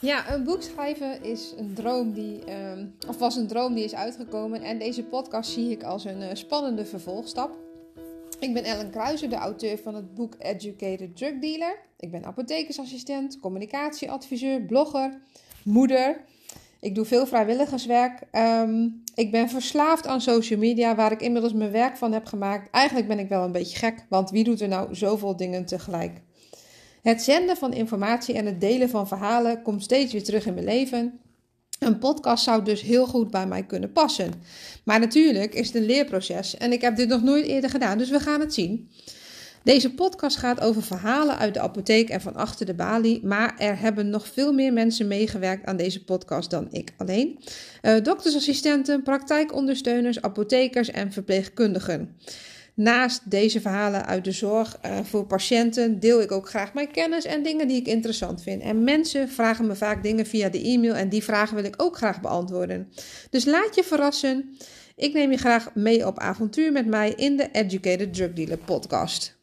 Ja, een boek schrijven is een droom die, ehm, of was een droom die is uitgekomen. En deze podcast zie ik als een uh, spannende vervolgstap. Ik ben Ellen Kruijzer, de auteur van het boek Educated Drug Dealer. Ik ben apothekersassistent, communicatieadviseur, blogger, moeder. Ik doe veel vrijwilligerswerk. Ehm, ik ben verslaafd aan social media, waar ik inmiddels mijn werk van heb gemaakt. Eigenlijk ben ik wel een beetje gek, want wie doet er nou zoveel dingen tegelijk? Het zenden van informatie en het delen van verhalen komt steeds weer terug in mijn leven. Een podcast zou dus heel goed bij mij kunnen passen. Maar natuurlijk is het een leerproces en ik heb dit nog nooit eerder gedaan, dus we gaan het zien. Deze podcast gaat over verhalen uit de apotheek en van achter de balie, maar er hebben nog veel meer mensen meegewerkt aan deze podcast dan ik alleen. Uh, doktersassistenten, praktijkondersteuners, apothekers en verpleegkundigen. Naast deze verhalen uit de zorg uh, voor patiënten deel ik ook graag mijn kennis en dingen die ik interessant vind. En mensen vragen me vaak dingen via de e-mail en die vragen wil ik ook graag beantwoorden. Dus laat je verrassen. Ik neem je graag mee op avontuur met mij in de Educated Drug Dealer podcast.